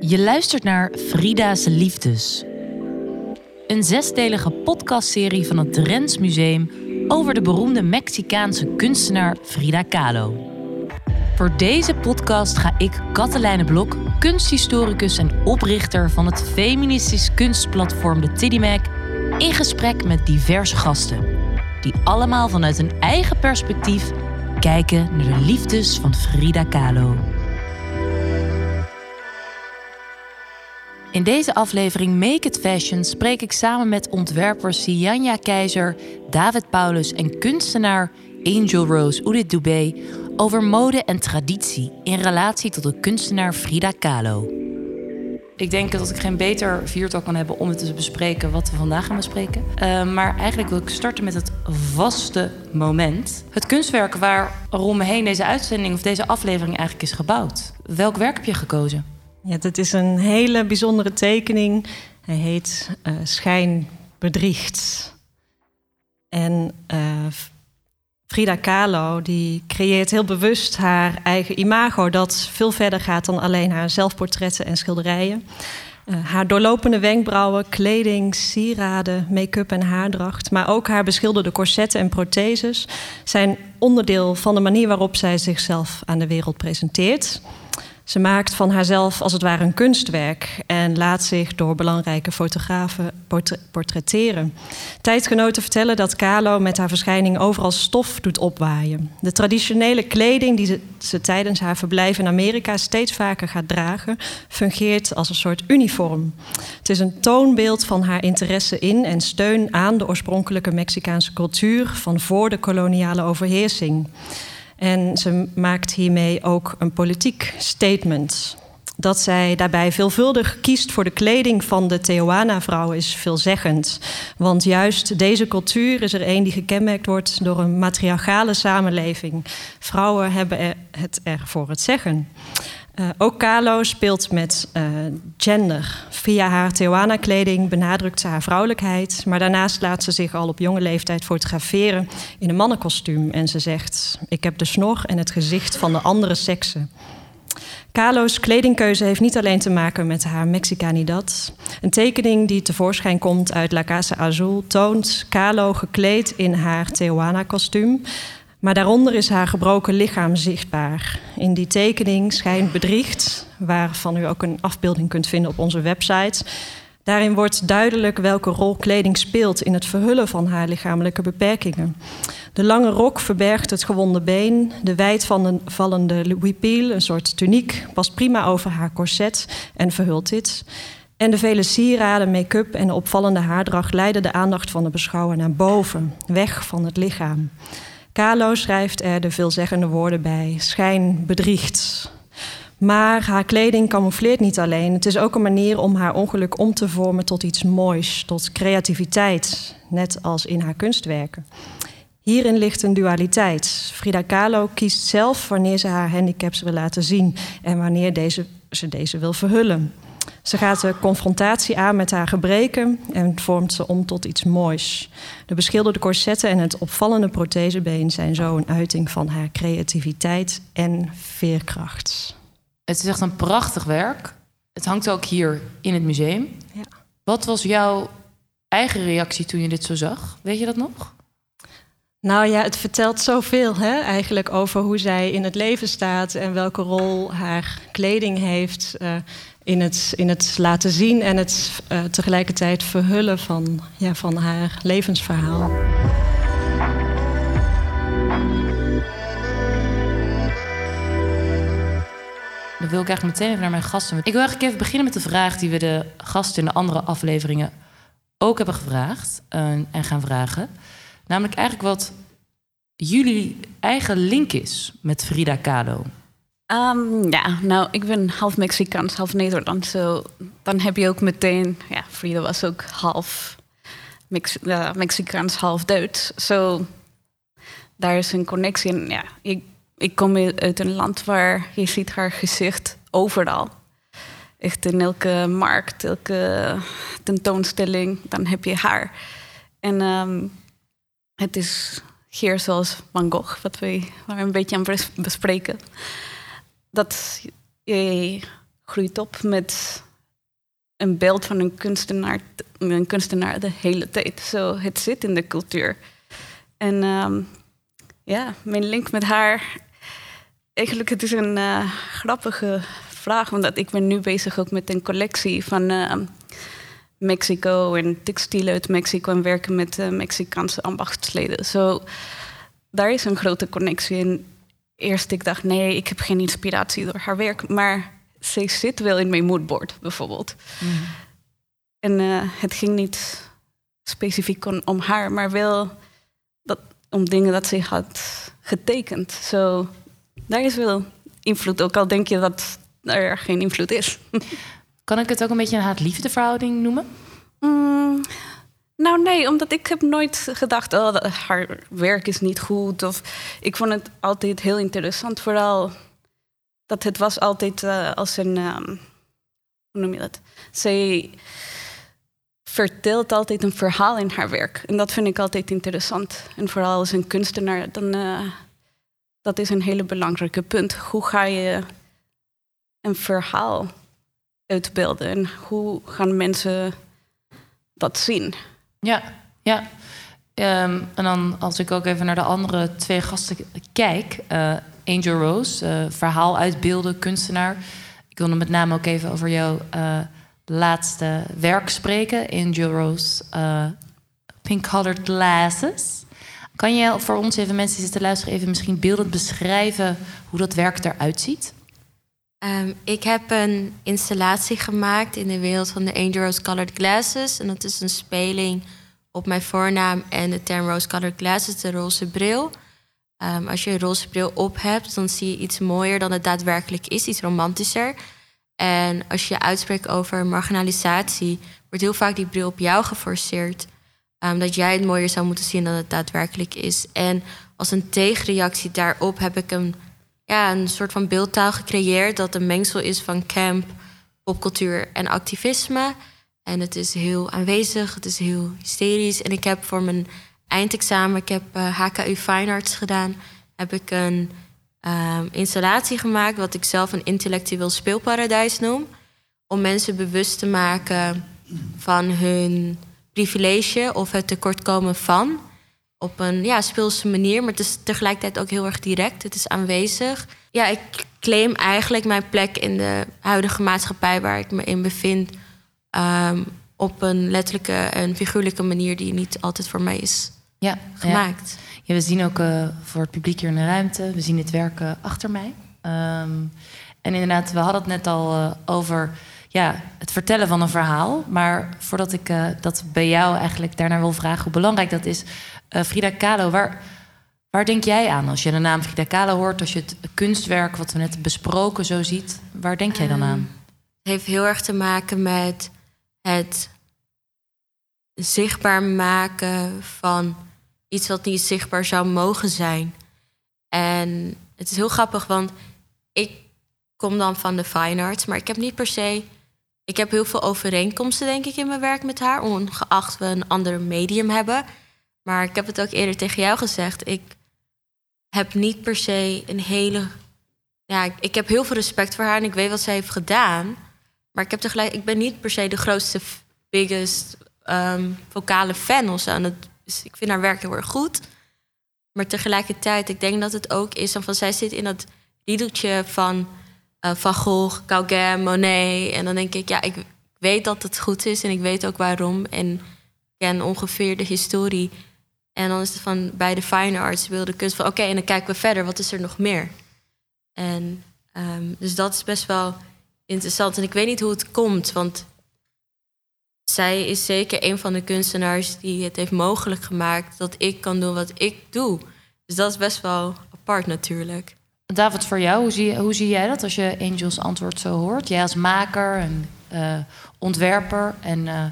Je luistert naar Frida's Liefdes. Een zesdelige podcastserie van het Drents Museum over de beroemde Mexicaanse kunstenaar Frida Kahlo. Voor deze podcast ga ik, Katelijne Blok, kunsthistoricus en oprichter van het feministisch kunstplatform de Tiddymac, in gesprek met diverse gasten, die allemaal vanuit een eigen perspectief kijken naar de liefdes van Frida Kahlo. In deze aflevering Make It Fashion spreek ik samen met ontwerpers Sianja Keizer, David Paulus en kunstenaar Angel Rose Udit Dubé over mode en traditie in relatie tot de kunstenaar Frida Kahlo. Ik denk dat ik geen beter viertal kan hebben om het te bespreken wat we vandaag gaan bespreken. Uh, maar eigenlijk wil ik starten met het vaste moment. Het kunstwerk waar rond me heen deze uitzending of deze aflevering eigenlijk is gebouwd. Welk werk heb je gekozen? Ja, dat is een hele bijzondere tekening. Hij heet uh, Schijn bedriegt. En uh, Frida Kahlo die creëert heel bewust haar eigen imago... dat veel verder gaat dan alleen haar zelfportretten en schilderijen. Uh, haar doorlopende wenkbrauwen, kleding, sieraden, make-up en haardracht... maar ook haar beschilderde corsetten en protheses... zijn onderdeel van de manier waarop zij zichzelf aan de wereld presenteert... Ze maakt van haarzelf als het ware een kunstwerk en laat zich door belangrijke fotografen portretteren. Tijdgenoten vertellen dat Kahlo met haar verschijning overal stof doet opwaaien. De traditionele kleding die ze, ze tijdens haar verblijf in Amerika steeds vaker gaat dragen, fungeert als een soort uniform. Het is een toonbeeld van haar interesse in en steun aan de oorspronkelijke Mexicaanse cultuur van voor de koloniale overheersing. En ze maakt hiermee ook een politiek statement. Dat zij daarbij veelvuldig kiest voor de kleding van de Tehuana-vrouw is veelzeggend. Want juist deze cultuur is er een die gekenmerkt wordt door een matriarchale samenleving. Vrouwen hebben het er voor het zeggen. Uh, ook Kahlo speelt met uh, gender. Via haar Tehuana-kleding benadrukt ze haar vrouwelijkheid. Maar daarnaast laat ze zich al op jonge leeftijd fotograferen in een mannenkostuum. En ze zegt: Ik heb de snor en het gezicht van de andere seksen. Kahlo's kledingkeuze heeft niet alleen te maken met haar Mexicanidad. Een tekening die tevoorschijn komt uit La Casa Azul toont Kahlo gekleed in haar Tehuana-kostuum. Maar daaronder is haar gebroken lichaam zichtbaar. In die tekening schijnt bedriegt, waarvan u ook een afbeelding kunt vinden op onze website. Daarin wordt duidelijk welke rol kleding speelt in het verhullen van haar lichamelijke beperkingen. De lange rok verbergt het gewonde been. De wijd van een vallende huipil, een soort tuniek, past prima over haar corset en verhult dit. En de vele sieraden, make-up en de opvallende haardracht leiden de aandacht van de beschouwer naar boven, weg van het lichaam. Kahlo schrijft er de veelzeggende woorden bij: schijn bedriegt. Maar haar kleding camoufleert niet alleen. Het is ook een manier om haar ongeluk om te vormen tot iets moois, tot creativiteit, net als in haar kunstwerken. Hierin ligt een dualiteit. Frida Kahlo kiest zelf wanneer ze haar handicaps wil laten zien en wanneer deze, ze deze wil verhullen. Ze gaat de confrontatie aan met haar gebreken en vormt ze om tot iets moois. De beschilderde corsetten en het opvallende prothesebeen zijn zo een uiting van haar creativiteit en veerkracht. Het is echt een prachtig werk. Het hangt ook hier in het museum. Ja. Wat was jouw eigen reactie toen je dit zo zag? Weet je dat nog? Nou ja, het vertelt zoveel hè, eigenlijk over hoe zij in het leven staat en welke rol haar kleding heeft. Uh, in het, in het laten zien en het uh, tegelijkertijd verhullen van, ja, van haar levensverhaal. Dan wil ik eigenlijk meteen even naar mijn gasten. Ik wil eigenlijk even beginnen met de vraag die we de gasten in de andere afleveringen ook hebben gevraagd uh, en gaan vragen. Namelijk eigenlijk wat jullie eigen link is met Frida Kahlo. Um, ja, nou, ik ben half Mexicaans, half Nederlands. So, dan heb je ook meteen... Ja, Frida was ook half uh, Mexicaans, half Duits. Zo, daar is een connectie. En ja, ik, ik kom uit een land waar je ziet haar gezicht overal. Echt in elke markt, elke tentoonstelling, dan heb je haar. En um, het is hier zoals Van Gogh, wat we een beetje aan bespreken dat je groeit op met een beeld van een kunstenaar, een kunstenaar de hele tijd. Zo, het zit in de cultuur. En ehm, ja, mijn link met haar. Eigenlijk, het is een uh, grappige vraag, omdat ik ben nu bezig ook met een collectie van uh, Mexico en textielen uit Mexico en werken met uh, Mexicaanse ambachtsleden. Zo, daar is een grote connectie. En eerst ik dacht, nee, ik heb geen inspiratie door haar werk, maar ze zit wel in mijn moodboard bijvoorbeeld. Mm. En uh, het ging niet specifiek om, om haar, maar wel dat, om dingen dat ze had getekend. Zo, daar is wel invloed, ook al denk je dat er geen invloed is. Kan ik het ook een beetje een haat-liefde verhouding noemen? Mm, nou nee, omdat ik heb nooit gedacht... oh, haar werk is niet goed. Of, ik vond het altijd heel interessant. Vooral dat het was altijd uh, als een... Um, hoe noem je dat? Zij vertelt altijd een verhaal in haar werk. En dat vind ik altijd interessant. En vooral als een kunstenaar, dan... Uh, dat is een hele belangrijke punt. Hoe ga je een verhaal uitbeelden? En hoe gaan mensen dat zien? Ja, ja. Um, en dan als ik ook even naar de andere twee gasten kijk. Uh, Angel Rose, uh, verhaal uitbeelden, kunstenaar. Ik wilde met name ook even over jouw uh, laatste werk spreken. Angel Rose, Pink Colored Glasses. Kan je voor ons even, mensen die zitten luisteren, even misschien beeldend beschrijven hoe dat werk eruit ziet? Um, ik heb een installatie gemaakt in de wereld van de Angel Rose Colored Glasses. En dat is een speling op mijn voornaam en de term Rose Colored Glasses, de roze bril. Um, als je een roze bril op hebt, dan zie je iets mooier dan het daadwerkelijk is, iets romantischer. En als je uitspreekt over marginalisatie, wordt heel vaak die bril op jou geforceerd. Um, dat jij het mooier zou moeten zien dan het daadwerkelijk is. En als een tegenreactie daarop heb ik een, ja, een soort van beeldtaal gecreëerd dat een mengsel is van camp, popcultuur en activisme. En het is heel aanwezig, het is heel hysterisch. En ik heb voor mijn eindexamen, ik heb HKU eh, Fine Arts gedaan, heb ik een um, installatie gemaakt wat ik zelf een intellectueel speelparadijs noem. Om mensen bewust te maken van hun privilege of het tekortkomen van. Op een ja, speelse manier, maar het is tegelijkertijd ook heel erg direct. Het is aanwezig. Ja, ik claim eigenlijk mijn plek in de huidige maatschappij waar ik me in bevind Um, op een letterlijke en figuurlijke manier die niet altijd voor mij is ja, gemaakt. Ja. we zien ook uh, voor het publiek hier in de ruimte, we zien het werk uh, achter mij. Um, en inderdaad, we hadden het net al uh, over ja, het vertellen van een verhaal. Maar voordat ik dat bij jou eigenlijk daarna wil vragen hoe belangrijk dat is, Frida Kahlo, waar, waar denk jij aan als je de naam Frida Kahlo hoort, als je het kunstwerk wat we net besproken zo ziet, waar denk jij dan aan? Um, het heeft heel erg te maken met het zichtbaar maken van iets wat niet zichtbaar zou mogen zijn. En het is heel grappig, want ik kom dan van de fine arts, maar ik heb niet per se. Ik heb heel veel overeenkomsten, denk ik, in mijn werk met haar, ongeacht we een ander medium hebben. Maar ik heb het ook eerder tegen jou gezegd. Ik heb niet per se een hele. Ja, ik heb heel veel respect voor haar en ik weet wat zij heeft gedaan. Maar ik, heb tegelijk, ik ben niet per se de grootste, biggest um, vocale fan of zo. En het, dus ik vind haar werk heel erg goed. Maar tegelijkertijd, ik denk dat het ook is... van zij zit in dat riedeltje van uh, Van Gogh, Gauguin, Monet. En dan denk ik, ja, ik weet dat het goed is en ik weet ook waarom. En ken ongeveer de historie. En dan is het van bij de fine arts wilde kunst van... oké, en dan kijken we verder, wat is er nog meer? En um, dus dat is best wel interessant. En ik weet niet hoe het komt, want zij is zeker een van de kunstenaars die het heeft mogelijk gemaakt dat ik kan doen wat ik doe. Dus dat is best wel apart natuurlijk. David, voor jou, hoe zie, hoe zie jij dat als je Angels antwoord zo hoort? Jij als maker en uh, ontwerper en uh,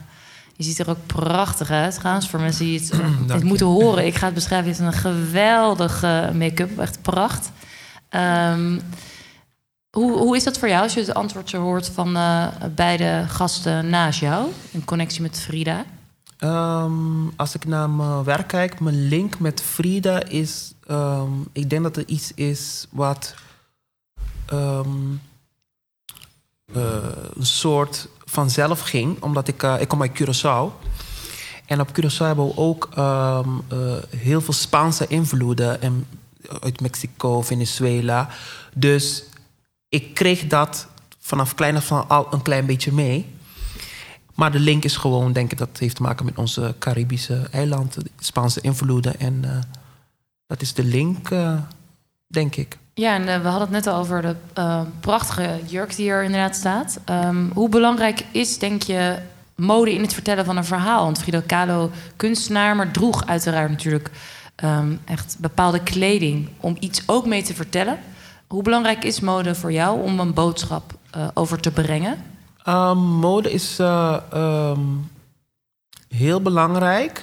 je ziet er ook prachtig uit trouwens. Voor mensen die het, het moeten horen, ik ga het beschrijven. Het is een geweldige make-up, echt pracht. Um, hoe, hoe is dat voor jou als je het antwoord zo hoort van uh, beide gasten naast jou in connectie met Frida? Um, als ik naar mijn werk kijk, mijn link met Frida is. Um, ik denk dat er iets is wat. Eh, een soort vanzelf ging. Omdat ik, eh, ik kom uit Curaçao. En op Curaçao hebben we ook ehm, eh, heel veel Spaanse invloeden. En, uit Mexico, Venezuela. Dus ik kreeg dat vanaf klein af aan al een klein beetje mee. Maar de link is gewoon, denk ik, dat heeft te maken met onze Caribische eilanden, de Spaanse invloeden. En eh, dat is de link, eh, denk ik. Ja, en eh, we hadden het net al over de eh, prachtige jurk die er inderdaad staat. Ehm, hoe belangrijk is, denk je, mode in het vertellen van een verhaal? Want Frida Kahlo, kunstenaar, maar droeg uiteraard natuurlijk ehm, echt bepaalde kleding om iets ook mee te vertellen. Hoe belangrijk is mode voor jou om een boodschap eh, over te brengen? Um, mode is heel belangrijk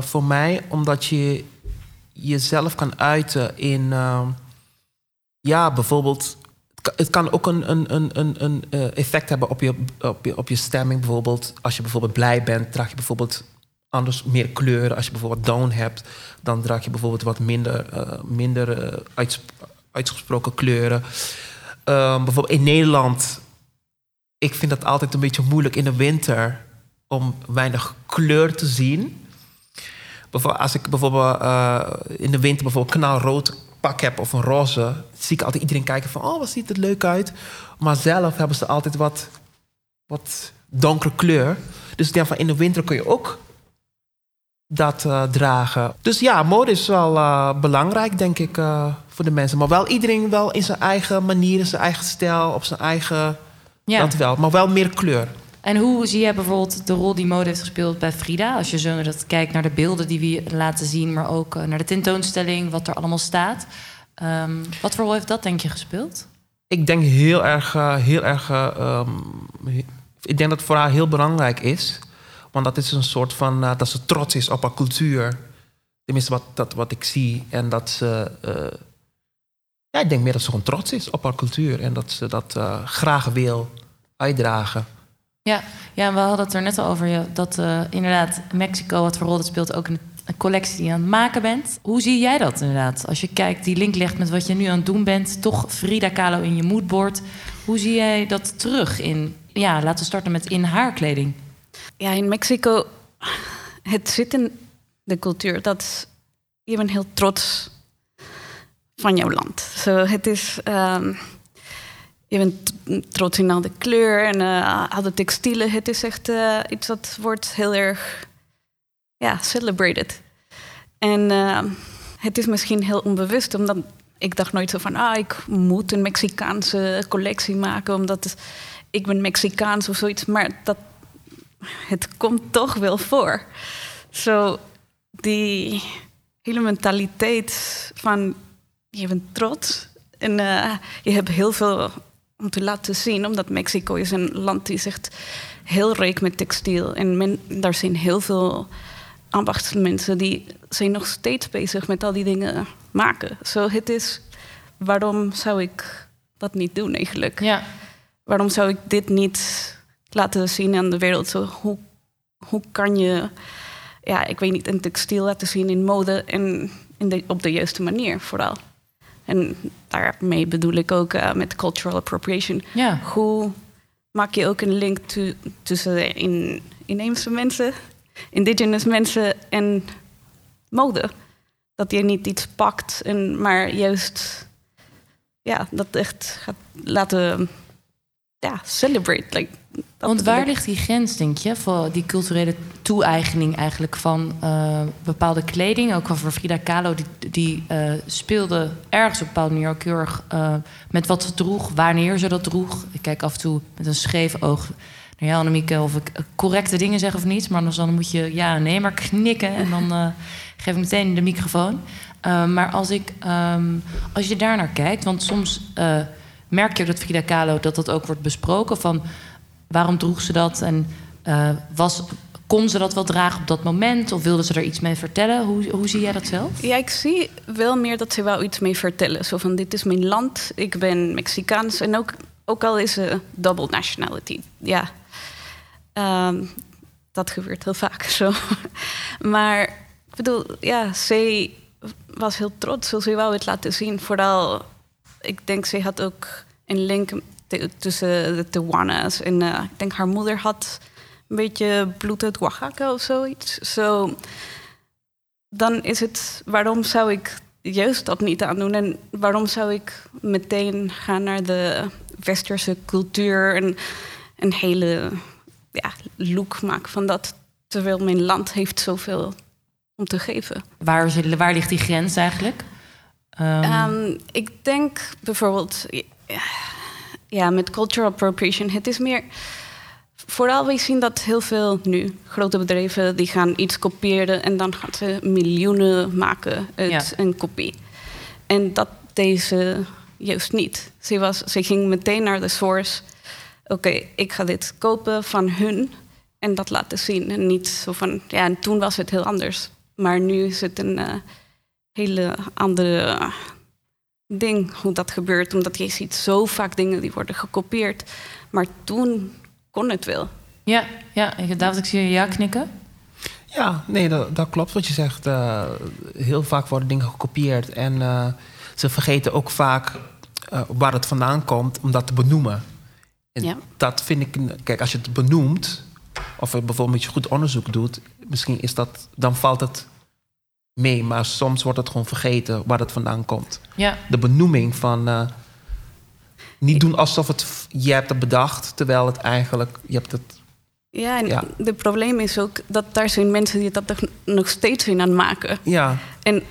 voor mij, omdat je jezelf kan uiten in, ja, bijvoorbeeld, het kan ook een, een, een, een, uh, effect hebben op je, op, je, stemming. Bijvoorbeeld, als je bijvoorbeeld blij bent, draag je bijvoorbeeld anders meer kleuren. Als je bijvoorbeeld down hebt, dan draag je bijvoorbeeld wat minder, minder uits, uitgesproken kleuren. Um, bijvoorbeeld in Nederland ik vind het altijd een beetje moeilijk in de winter om weinig kleur te zien. Als ik bijvoorbeeld in de winter bijvoorbeeld knalrood pak heb of een roze, zie ik altijd iedereen kijken van, oh, wat ziet het leuk uit. Maar zelf hebben ze altijd wat, wat donkere kleur. Dus ik denk van in de winter kun je ook dat uh, dragen. Dus ja, mode is wel uh, belangrijk, denk ik, voor de mensen. Maar wel iedereen wel in zijn eigen manier, in zijn eigen stijl, op zijn eigen ja. Dat wel, maar wel meer kleur. En hoe zie je bijvoorbeeld de rol die mode heeft gespeeld bij Frida? Als je zo dat kijkt naar de beelden die we laten zien, maar ook naar de tentoonstelling, wat er allemaal staat. Um, wat voor rol heeft dat, denk je, gespeeld? Ik denk heel erg, uh, heel erg. Uh, um, ik denk dat het voor haar heel belangrijk is. Want dat is een soort van. Dat ze trots is op haar cultuur. Tenminste, wat, dat, wat ik zie. En dat ze. Ja, ik denk meer dat ze gewoon trots is op haar cultuur en dat ze dat graag wil uitdragen. Ja, ja, we hadden het er net al over. Dat uh, inderdaad Mexico, wat voor rol dat speelt, ook een, collectie die je aan het maken bent. Hoe zie jij dat inderdaad? Als je kijkt, die link legt met wat je nu aan het doen bent, toch Frida Kahlo in je moodboard. Hoe zie jij dat terug in, ja, laten we starten met in haar kleding? Ja, in Mexico, het zit in de cultuur dat je bent heel trots van jouw land. So, het is, um, je bent trots in al de kleur en uh, al de textielen. Het is echt uh, iets dat wordt heel erg ja, celebrated. En uh, het is misschien heel onbewust, omdat ik dacht nooit zo van... ah, ik moet een Mexicaanse collectie maken, omdat ik ben Mexicaans of zoiets. Maar dat, het komt toch wel voor. Zo, die hele mentaliteit van je bent trots. En je hebt heel veel om te laten zien, omdat Mexico is een land die zegt heel rijk met textiel. En men, daar zijn heel veel ambachtsmensen die zijn nog steeds bezig met al die dingen maken. Zo so, het is, waarom zou ik dat niet doen eigenlijk? Ja. Waarom zou ik dit niet laten zien aan de wereld? Zo, hoe, hoe kan je, ja, ik weet niet, een textiel laten zien in mode en in de, op de juiste manier vooral? En daarmee bedoel ik ook uh, met cultural appropriation. Ja. Hoe maak je ook een link tussen in, inheemse mensen, indigenous mensen en mode? Dat je niet iets pakt, en, maar juist ja, dat echt gaat laten ja, celebrate. Like, Want waar ligt die grens, denk je, voor die culturele toe-eigening eigenlijk van uh, bepaalde kleding? Ook al voor Frida Kahlo, die, die uh, speelde ergens op een bepaalde manier ook heel erg uh, met wat ze droeg, wanneer ze dat droeg. Ik kijk af en toe met een scheef oog naar jou, Annemieke, of ik correcte dingen zeg of niet. Maar anders dan moet je ja, nee, maar knikken en dan geef ik meteen de microfoon. maar als, ik, um, als je daar naar kijkt, want soms merk je ook dat Frida Kahlo dat dat ook wordt besproken van waarom droeg ze dat en uh, was, kon ze dat wel dragen op dat moment of wilde ze er iets mee vertellen? Hoe, hoe zie jij dat zelf? Ja, ik zie wel meer dat ze wel iets mee vertellen. Zo van dit is mijn land, ik ben Mexicaans en ook, ook al is ze double nationality. Ja, um, dat gebeurt heel vaak zo. maar ik bedoel, ja, ze was heel trots. Ze wou het laten zien. Vooral ik denk, ze had ook een link tussen de Tijuana's. En uh, ik denk haar moeder had een beetje bloed uit Oaxaca of zoiets. Zo, dan is het, waarom zou ik juist dat niet aandoen? En waarom zou ik meteen gaan naar de westerse cultuur en een hele ja, look maken van dat? Terwijl mijn land heeft zoveel om te geven. Waar, waar ligt die grens eigenlijk? Um... ik denk bijvoorbeeld ja, met cultural appropriation. Het is meer. Vooral, we zien dat heel veel nu grote bedrijven die gaan iets kopiëren en dan gaan ze miljoenen maken uit een kopie. En dat deze juist niet. Ze, was, ze ging meteen naar de source. Oké, ik ga dit kopen van hun en dat laten zien. En niet zo van, ja, en toen was het heel anders. Maar nu is het een uh, hele andere ding hoe dat gebeurt. Omdat je ziet zo vaak dingen die worden gekopieerd. Maar toen kon het wel. Ja, ja. David, ik zie je ja knikken. Ja, nee, dat, dat klopt wat je zegt. Uh, heel vaak worden dingen gekopieerd. En uh, ze vergeten ook vaak uh, waar het vandaan komt om dat te benoemen. En ja. dat vind ik... Kijk, als je het benoemt... of je bijvoorbeeld goed onderzoek doet... misschien is dat... dan valt het mee. Maar soms wordt het gewoon vergeten waar het vandaan komt. Ja. De benoeming van... Uh, niet doen alsof het, je hebt het bedacht... terwijl het eigenlijk... Je hebt het ja, en ja. het probleem is ook dat daar zijn mensen die dat nog steeds in aan het maken. Ja. En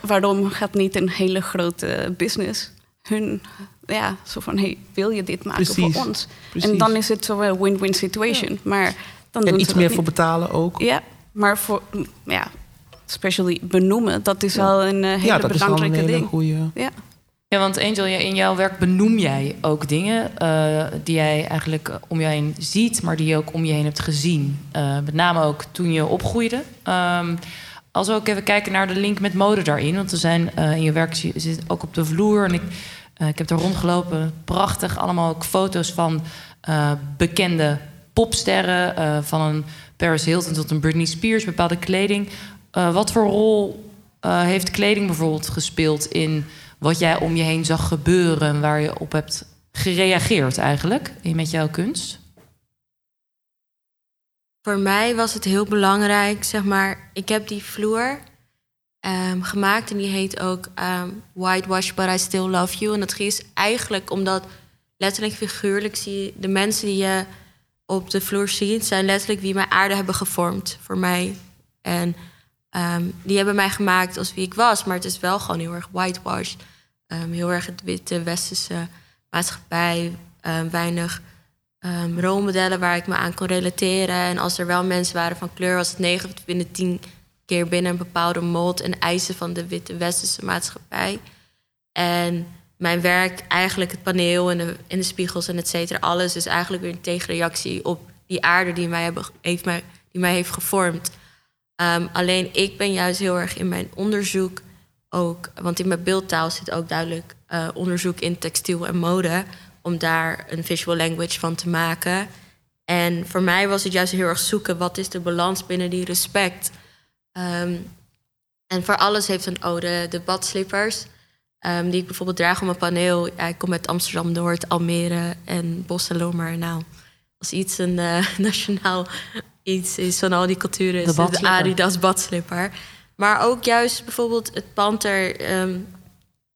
waarom gaat niet een hele grote business hun, ja, zo van, hey, wil je dit maken Precies. voor ons? Precies. En dan is het zo een win-win situation. Ja. Maar dan en doen iets ze meer dat voor niet. betalen ook. Ja, maar voor, ja, especially benoemen, dat is wel een uh, hele ja, dat belangrijke is wel een hele ding. goede... Ja. Ja, want Angel, in jouw werk benoem jij ook dingen uh, die jij eigenlijk om je heen ziet, maar die je ook om je heen hebt gezien. Uh, met name ook toen je opgroeide. Um, als we ook even kijken naar de link met mode daarin, want we zijn uh, in je werk zit ook op de vloer en ik, ik heb er rondgelopen. Prachtig, allemaal ook foto's van bekende popsterren, van een Paris Hilton tot een Britney Spears, bepaalde kleding. Wat voor rol heeft kleding bijvoorbeeld gespeeld in wat jij om je heen zag gebeuren, waar je op hebt gereageerd eigenlijk met jouw kunst? Voor mij was het heel belangrijk, zeg maar, ik heb die vloer um, gemaakt en die heet ook um, Whitewash But I Still Love You. En dat is eigenlijk omdat letterlijk figuurlijk zie je de mensen die je op de vloer ziet, zijn letterlijk wie mijn aarde hebben gevormd voor mij. En um, die hebben mij gemaakt als wie ik was, maar het is wel gewoon heel erg whitewashed. Um, heel erg het witte westerse maatschappij. Um, weinig rolmodellen waar ik me aan kon relateren. En als er wel mensen waren van kleur, was het 9 binnen 10 keer binnen een bepaalde mold en eisen van de witte westerse maatschappij. En mijn werk, eigenlijk het paneel en de, de spiegels en et cetera, alles is eigenlijk weer een tegenreactie op die aarde die mij, hebben, heeft, mij, die mij heeft gevormd. Alleen ik ben juist heel erg in mijn onderzoek ook, want in mijn beeldtaal zit ook duidelijk uh, onderzoek in textiel en mode, om daar een visual language van te maken. En voor mij was het juist heel erg zoeken, wat is de balans binnen die respect? Um, en voor alles heeft een ode, de badslippers, um, die ik bijvoorbeeld draag op mijn paneel. Ja, ik kom uit Amsterdam-Noord, Almere en Bos en Lomer. Nou, als iets een uh, nationaal iets is van al die culturen, is de, de Adidas badslipper. Maar ook juist bijvoorbeeld het panter, um,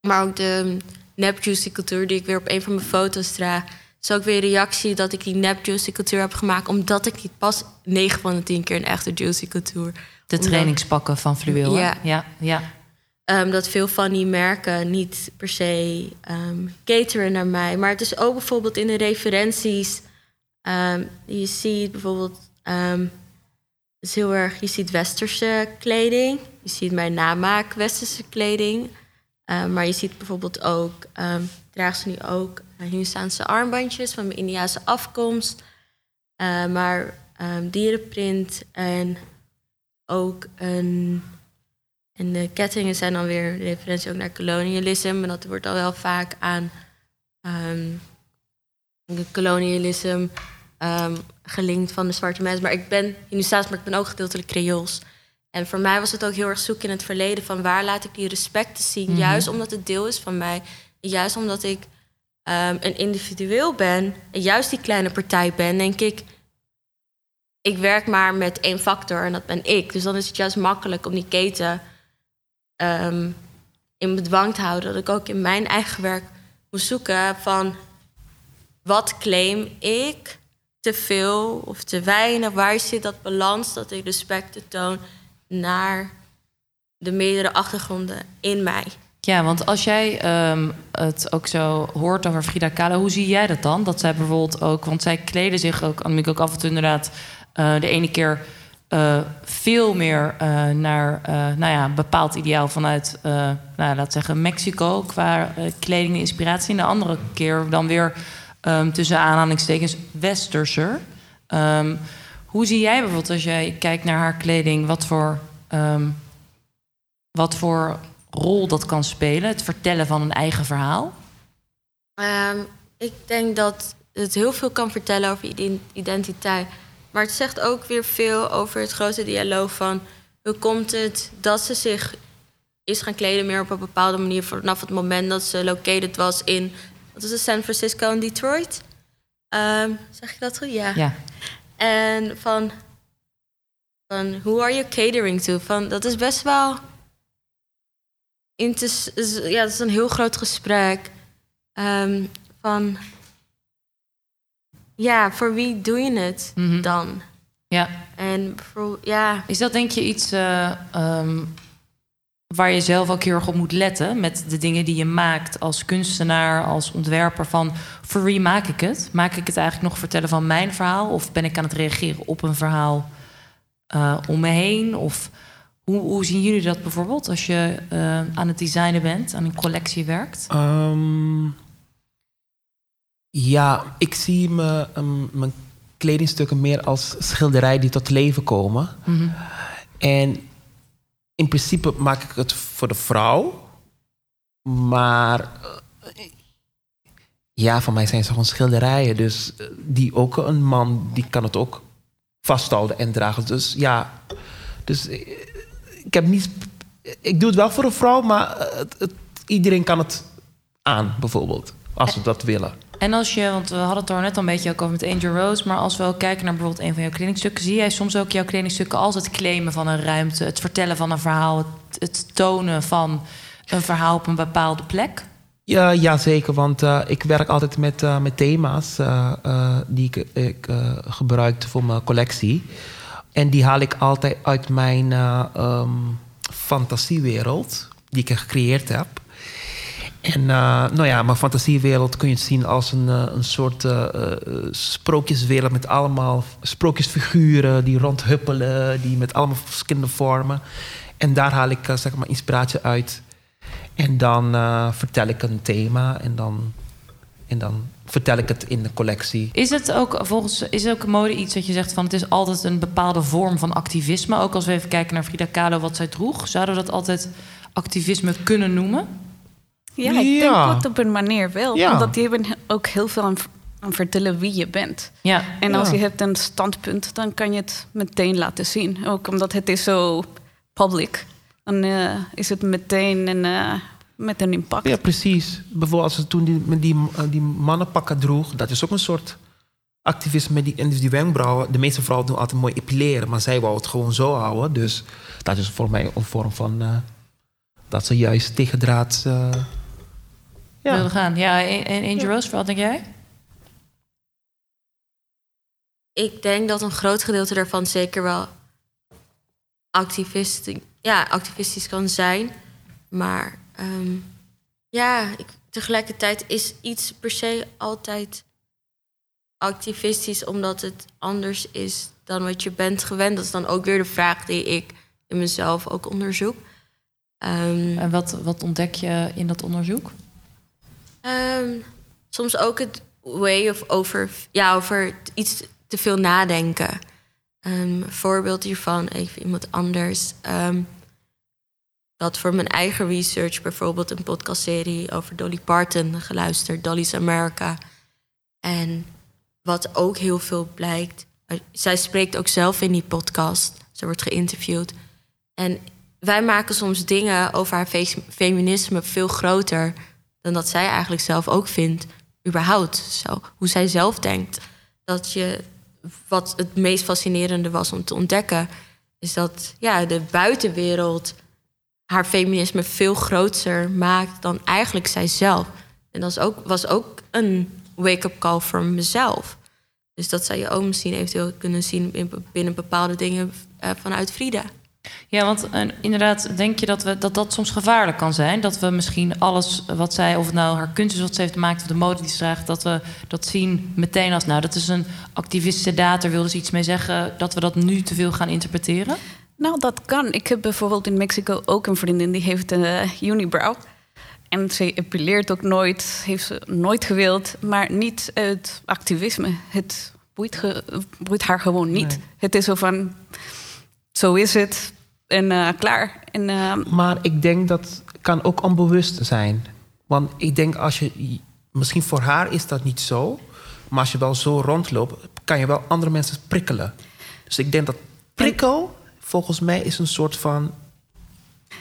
maar ook de nep juicy cultuur die ik weer op een van mijn foto's draag. is ook weer een reactie dat ik die nep juicy cultuur heb gemaakt, omdat ik niet pas 9 van de 10 keer een echte juicy cultuur. De omdat, trainingspakken van fluweel. Ja, ja, ja. Um, dat veel van die merken niet per se um, cateren naar mij. Maar het is ook bijvoorbeeld in de referenties. Je ziet bijvoorbeeld is heel erg, je ziet westerse kleding. Je ziet mijn namaak westerse kleding. Uh, maar je ziet bijvoorbeeld ook, um, draag ze nu ook Hindustaanse armbandjes van mijn Indiaanse afkomst. Maar dierenprint en ook een. En de kettingen zijn dan weer referentie ook naar kolonialisme. Maar dat wordt al wel vaak aan um, kolonialisme um, gelinkt van de zwarte mensen. Maar ik ben Hindustaans, maar ik ben ook gedeeltelijk Creools. En voor mij was het ook heel erg zoeken in het verleden van waar laat ik die respecten zien. Mm -hmm. Juist omdat het deel is van mij. Juist omdat ik ehm, een individueel ben en juist die kleine partij ben, denk ik, ik werk maar met één factor en dat ben ik. Dus dan is het juist makkelijk om die keten ehm, in bedwang te houden. Dat ik ook in mijn eigen werk moet zoeken van wat claim ik te veel of te weinig? Waar zit dat balans dat ik respect toon naar de meerdere achtergronden in mij? Ja, want als jij ehm, het ook zo hoort over Frida Kahlo, hoe zie jij dat dan? Dat zij bijvoorbeeld ook, want zij kleden zich ook, Annemiek ook af en toe inderdaad, uh, de ene keer uh, veel meer uh, naar nou ja, bepaald ideaal vanuit, nou, laten zeggen, Mexico qua kleding en inspiratie. En de andere keer dan weer um, tussen aanhalingstekens westerser. Um, hoe zie jij bijvoorbeeld als jij kijkt naar haar kleding, wat voor, um, wat voor rol dat kan spelen, het vertellen van een eigen verhaal? ik denk dat het heel veel kan vertellen over identiteit. Maar het zegt ook weer veel over het grote dialoog van hoe komt het dat ze zich is gaan kleden meer op een bepaalde manier vanaf het moment dat ze located was in wat is het, San Francisco en Detroit. Um, zeg je dat goed? Ja. ja. En van, van who are you catering to? Van, dat is best wel... Ja, dat is een heel groot gesprek. Um, van... Ja, voor wie doe je het mm -hmm. dan? Ja. En voor, ja... Is dat denk je iets... Uh, um, waar je zelf ook heel erg op moet letten met de dingen die je maakt als kunstenaar, als ontwerper. Van voor wie maak ik het? Maak ik het eigenlijk nog vertellen van mijn verhaal? Of ben ik aan het reageren op een verhaal uh, om me heen? Of hoe, hoe, zien jullie dat bijvoorbeeld als je uh, aan het designen bent, aan een collectie werkt? Um, ja, ik zie me, um, mijn kledingstukken meer als schilderij die tot leven komen. Mm -hmm. En in principe maak ik het voor de vrouw. Maar uh, ja, voor mij zijn ze gewoon schilderijen. Dus uh, die ook een man, die kan het ook vasthouden en dragen. Dus ja, dus uh, ik heb niet. Ik doe het wel voor een vrouw, maar het, het, iedereen kan het aan, bijvoorbeeld, als ze dat willen. En als je, want we hadden het er net al een beetje ook over met Angel Rose, maar als we ook kijken naar bijvoorbeeld een van jouw kledingstukken, zie jij soms ook jouw kledingstukken als het claimen van een ruimte, het vertellen van een verhaal, het, het tonen van een verhaal op een bepaalde plek? Ja, ja zeker, want uh, ik werk altijd met, uh, met thema's uh, die ik, ik gebruik voor mijn collectie. En die haal ik altijd uit mijn um, fantasiewereld, die ik gecreëerd heb. En uh, nou ja, mijn fantasiewereld kun je zien als een, uh, een soort uh, sprookjeswereld met allemaal sprookjesfiguren die rondhuppelen, die met allemaal verschillende vormen. En daar haal ik zeg maar inspiratie uit. En dan vertel ik een thema en dan, en dan vertel ik het in de collectie. Is het ook volgens is ook mode iets dat je zegt van het is altijd een bepaalde vorm van activisme? Ook als we even kijken naar Frida Kahlo wat zij droeg, zouden we dat altijd activisme kunnen noemen? Ja, ik denk dat op een manier wel. Ja. Omdat die hebben ook heel veel aan, aan, vertellen wie je bent. Ja. En als je hebt een standpunt, dan kan je het meteen laten zien. Ook omdat het is zo public. Dan uh, is het meteen een, uh, met een impact. Ja, precies. Bijvoorbeeld als ze toen die, met die, die mannenpakken droeg... dat is ook een soort activisme met die, en dus die wenkbrauwen. De meeste vrouwen doen altijd mooi epileren... maar zij wou het gewoon zo houden. Dus dat is voor mij een vorm van... Uh, dat ze juist tegendraad ja. wilde gaan. Ja, en Angel Rose, wat denk jij? Ik denk dat een groot gedeelte daarvan zeker wel activistisch, ja, activistisch kan zijn. Maar um, ja, ik, tegelijkertijd is iets per se altijd activistisch omdat het anders is dan wat je bent gewend. Dat is dan ook weer de vraag die ik in mezelf ook onderzoek. Um, en wat, wat ontdek je in dat onderzoek? Um, soms ook het way of over, ja, over iets te veel nadenken. Um, voorbeeld hiervan, even iemand anders. Um, dat voor mijn eigen research bijvoorbeeld een podcastserie over Dolly Parton geluisterd, Dolly's America. En wat ook heel veel blijkt, eh, zij spreekt ook zelf in die podcast. Ze wordt geïnterviewd. En wij maken soms dingen over haar feminisme veel groter dan dat zij eigenlijk zelf ook vindt überhaupt zo. Hoe zij zelf denkt. Dat je, wat het meest fascinerende was om te ontdekken, is dat ja, de buitenwereld haar feminisme veel groter maakt dan eigenlijk zijzelf. En dat is ook, was ook een wake-up call voor mezelf. Dus dat zou je ook misschien eventueel kunnen zien in, binnen bepaalde dingen uh, vanuit Frida. Ja, want uh, inderdaad, denk je dat, we, dat dat soms gevaarlijk kan zijn? Dat we misschien alles wat zij, of het nou haar kunst is wat ze heeft gemaakt, of de mode die ze draagt, dat we dat zien meteen als, nou, dat is een activistische daad, daar wilde ze iets mee zeggen, dat we dat nu te veel gaan interpreteren? Nou, dat kan. Ik heb bijvoorbeeld in Mexico ook een vriendin die heeft een uh, unibrow. En ze epileert ook nooit, heeft ze nooit gewild, maar niet uit activisme. Het boeit, ge, boeit haar gewoon niet. Het is zo van, zo is het en uh, klaar. En, uh, maar ik denk dat kan ook onbewust zijn. Want ik denk als je, misschien voor haar is dat niet zo, maar als je wel zo rondloopt, kan je wel andere mensen prikkelen. Dus ik denk dat prikkel volgens mij is een soort van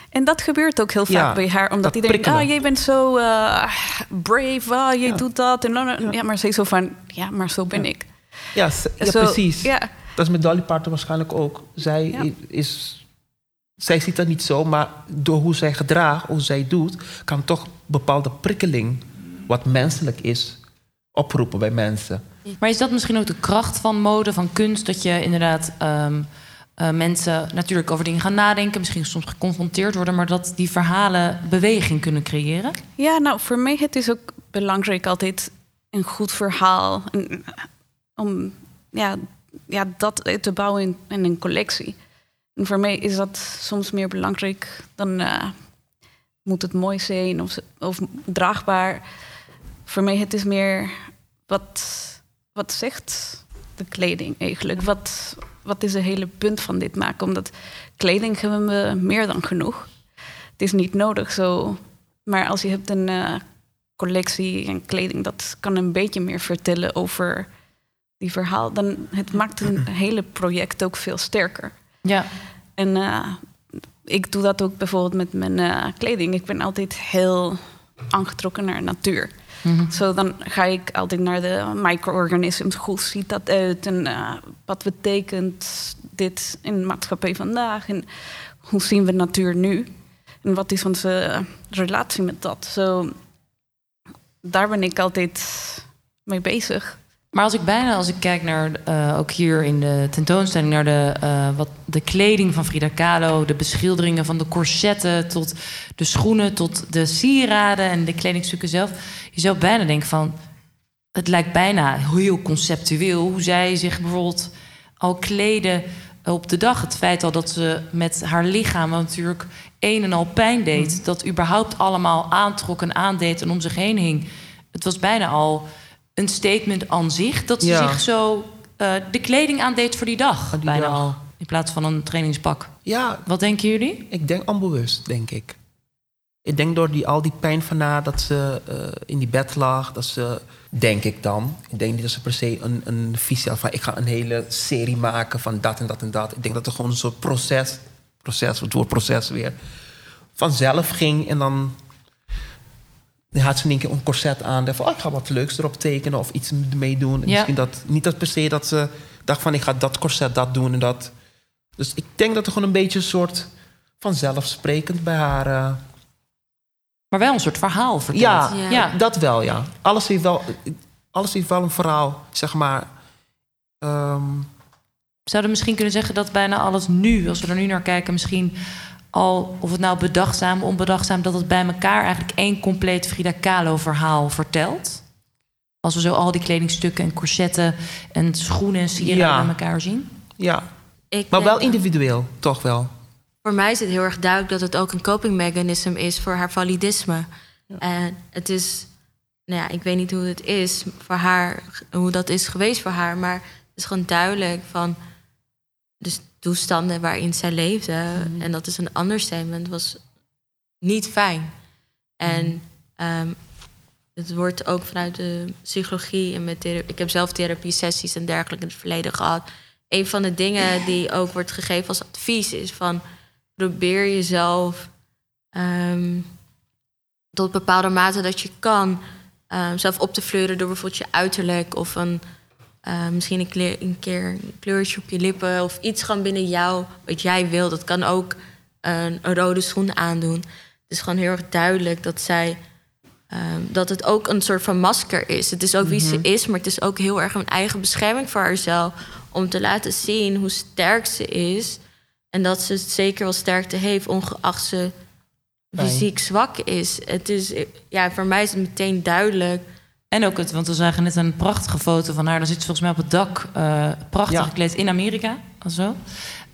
en dat gebeurt ook heel vaak ja, bij haar, omdat iedereen denkt: ah, jij bent zo uh, brave, ah, je ja. doet dat. En dan, ja. ja. maar ze is zo van: ja, maar zo ben ik. Ja, ja zo, precies. Dat is met Dolly Parton waarschijnlijk ook. Zij is. Zij ziet dat niet zo, maar door hoe zij gedraagt, hoe zij doet, kan toch bepaalde prikkeling, wat menselijk is, oproepen bij mensen. Maar is dat misschien ook de kracht van mode, van kunst, dat je inderdaad um, uh, mensen natuurlijk over dingen gaan nadenken, misschien soms geconfronteerd worden, maar dat die verhalen beweging kunnen creëren? Ja, nou, voor mij het is ook belangrijk altijd een goed verhaal. En, om ja, ja, dat te bouwen in, een collectie. En voor mij is dat soms meer belangrijk dan uh, moet het mooi zijn of, of draagbaar. Voor mij het is meer wat, wat zegt de kleding eigenlijk? Wat, wat is het hele punt van dit maken? Omdat kleding hebben we meer dan genoeg. Het is niet nodig zo. Maar als je hebt een uh, collectie en kleding, dat kan een beetje meer vertellen over die verhaal. Dan het maakt een hele project ook veel sterker. Ja. En uh, ik doe dat ook bijvoorbeeld met mijn uh, kleding. Ik ben altijd heel aangetrokken naar natuur. Mm Zo dan ga ik altijd naar de micro-organisms. Hoe ziet dat uit? En uh, wat betekent dit in de maatschappij vandaag? En hoe zien we natuur nu? En wat is onze relatie met dat? Zo, daar ben ik altijd mee bezig. Maar als ik bijna, als ik kijk naar, uh, ook hier in de tentoonstelling, naar de, uh, wat, de kleding van Frida Kahlo, de beschilderingen van de corsetten tot de schoenen, tot de sieraden en de kledingstukken zelf. Je zou bijna denken van, het lijkt bijna heel conceptueel hoe zij zich bijvoorbeeld al kleden op de dag. Het feit al dat ze met haar lichaam natuurlijk een en al pijn deed, mm. dat überhaupt allemaal aantrok en aandeed en om zich heen hing. Het was bijna al een statement aan zich. Dat ze zich zo uh, de kleding aandeed voor die dag. Die bijna dag. al. In plaats van een trainingspak. Ja. Wat denken jullie? Ik denk onbewust, denk ik. Ik denk door die, al die pijn van haar dat ze uh, in die bed lag, dat ze, denk ik dan, ik denk niet dat ze per se een, een visie had van ik ga een hele serie maken van dat en dat en dat. Ik denk dat er gewoon een soort proces, proces, het woord proces weer, vanzelf ging en dan dan had ze in één keer een corset aan. Van, oh, ik ga wat leuks erop tekenen of iets ermee doen. Ja. Misschien dat, niet dat per se dat ze dacht van... ik ga dat corset, dat doen en dat. Dus ik denk dat er gewoon een beetje een soort vanzelfsprekend bij haar... Uh... Maar wel een soort verhaal vertelt. Ja, ja, dat wel, ja. Alles heeft wel, alles heeft wel een verhaal, zeg maar. Um... Zouden misschien kunnen zeggen dat bijna alles nu, als we er nu naar kijken... misschien al, of het nou bedachtzaam, onbedachtzaam, dat het bij elkaar eigenlijk één compleet Frida Kahlo verhaal vertelt? Als we zo al die kledingstukken en corsetten en schoenen en sieraden bij elkaar zien? Ja, Ik maar wel individueel, toch wel. Voor mij is het heel erg duidelijk dat het ook een coping mechanism is voor haar validisme. En het is, nou ja, ik weet niet hoe het is voor haar, hoe dat is geweest voor haar, maar het is gewoon duidelijk van. Dus toestanden waarin zij leefde. Mhm. En dat is een understatement, was niet fijn. En um, het wordt ook vanuit de psychologie en met ik heb zelf therapie sessies en dergelijke in het verleden gehad. Een van de dingen die ook wordt gegeven als advies is van probeer jezelf um, tot bepaalde mate dat je kan ehm, zelf op te fleuren door bijvoorbeeld je uiterlijk of een, eh, misschien een, kleur, een keer een kleurtje op je lippen of iets gewoon binnen jou wat jij wil. Dat kan ook een, een rode schoen aandoen. Het is gewoon heel erg duidelijk dat zij ehm, dat het ook een soort van masker is. Het is ook wie ze is, maar het is ook heel erg een eigen bescherming voor haarzelf om te laten zien hoe sterk ze is en dat ze zeker wel sterkte heeft, ongeacht ze fysiek zwak is. Het is, ja, voor mij is het meteen duidelijk. En ook het, want we zagen net een prachtige foto van haar. Dan zit ze volgens mij op het dak, eh, prachtig Ja. gekleed in Amerika, of zo.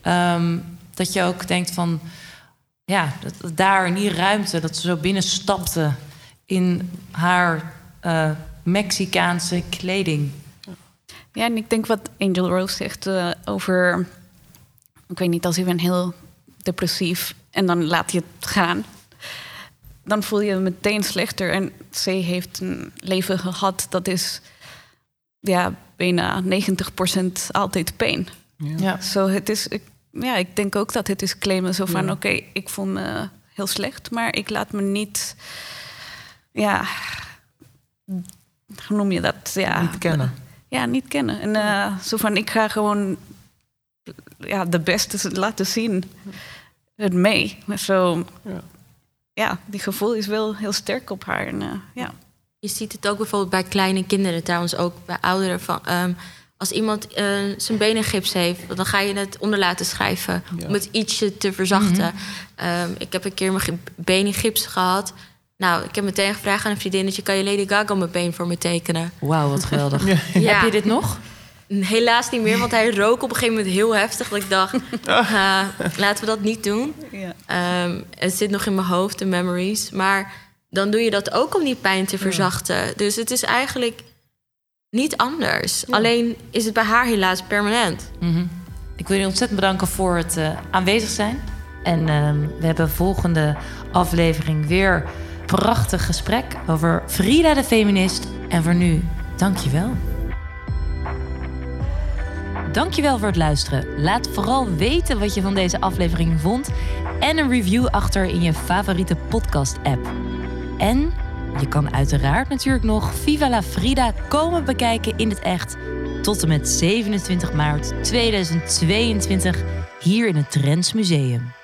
Ehm, dat je ook denkt van, ja, dat, dat daar in die ruimte, dat ze zo binnenstapte in haar eh, Mexicaanse kleding. Ja, en ik denk wat Angel Rose zegt eh, over... Ik weet niet, als je bent heel depressief en dan laat je het gaan... dan voel je je meteen slechter. En ze heeft een leven gehad dat is ja, bijna 90% altijd pijn. Ja. Zo, het is, ik, ja, ik denk ook dat het is claimen zo van... Ja. oké, ik voel me heel slecht, maar ik laat me niet... Ja, hoe noem je dat? Ja, Niet kennen. ja, niet kennen. En eh, zo van, ik ga gewoon ja, de beste laten zien. Het mee. Maar Zo, Ja. Ja, die gevoel is wel heel sterk op haar. En, eh, ja. Je ziet het ook bijvoorbeeld bij kleine kinderen, trouwens ook bij ouderen. Van, ehm, als iemand eh, zijn benen gips heeft, dan ga je het onder laten schrijven Ja. om het ietsje te verzachten. Ehm, ik heb een keer mijn gi- been in gips gehad. Nou, ik heb meteen gevraagd aan een vriendinnetje: kan je Lady Gaga mijn been voor me tekenen? Wauw, wat geweldig. Ja. Heb je dit nog? Helaas niet meer, want hij rook op een gegeven moment heel heftig. Dat ik dacht, ah, laten we dat niet doen. Ja. Ehm, het zit nog in mijn hoofd, de memories. Maar dan doe je dat ook om die pijn te verzachten. Dus het is eigenlijk niet anders. Alleen is het bij haar helaas permanent. Mhm. Ik wil je ontzettend bedanken voor het eh, aanwezig zijn. En ehm, we hebben volgende aflevering weer een prachtig gesprek over Frida de feminist. En voor nu, dankjewel. Dankjewel voor het luisteren. Laat vooral weten wat je van deze aflevering vond. En een review achter in je favoriete podcast-app. En je kan uiteraard natuurlijk nog Viva la Frida komen bekijken in het echt. Tot en met 27 maart 2022 hier in het Trends Museum.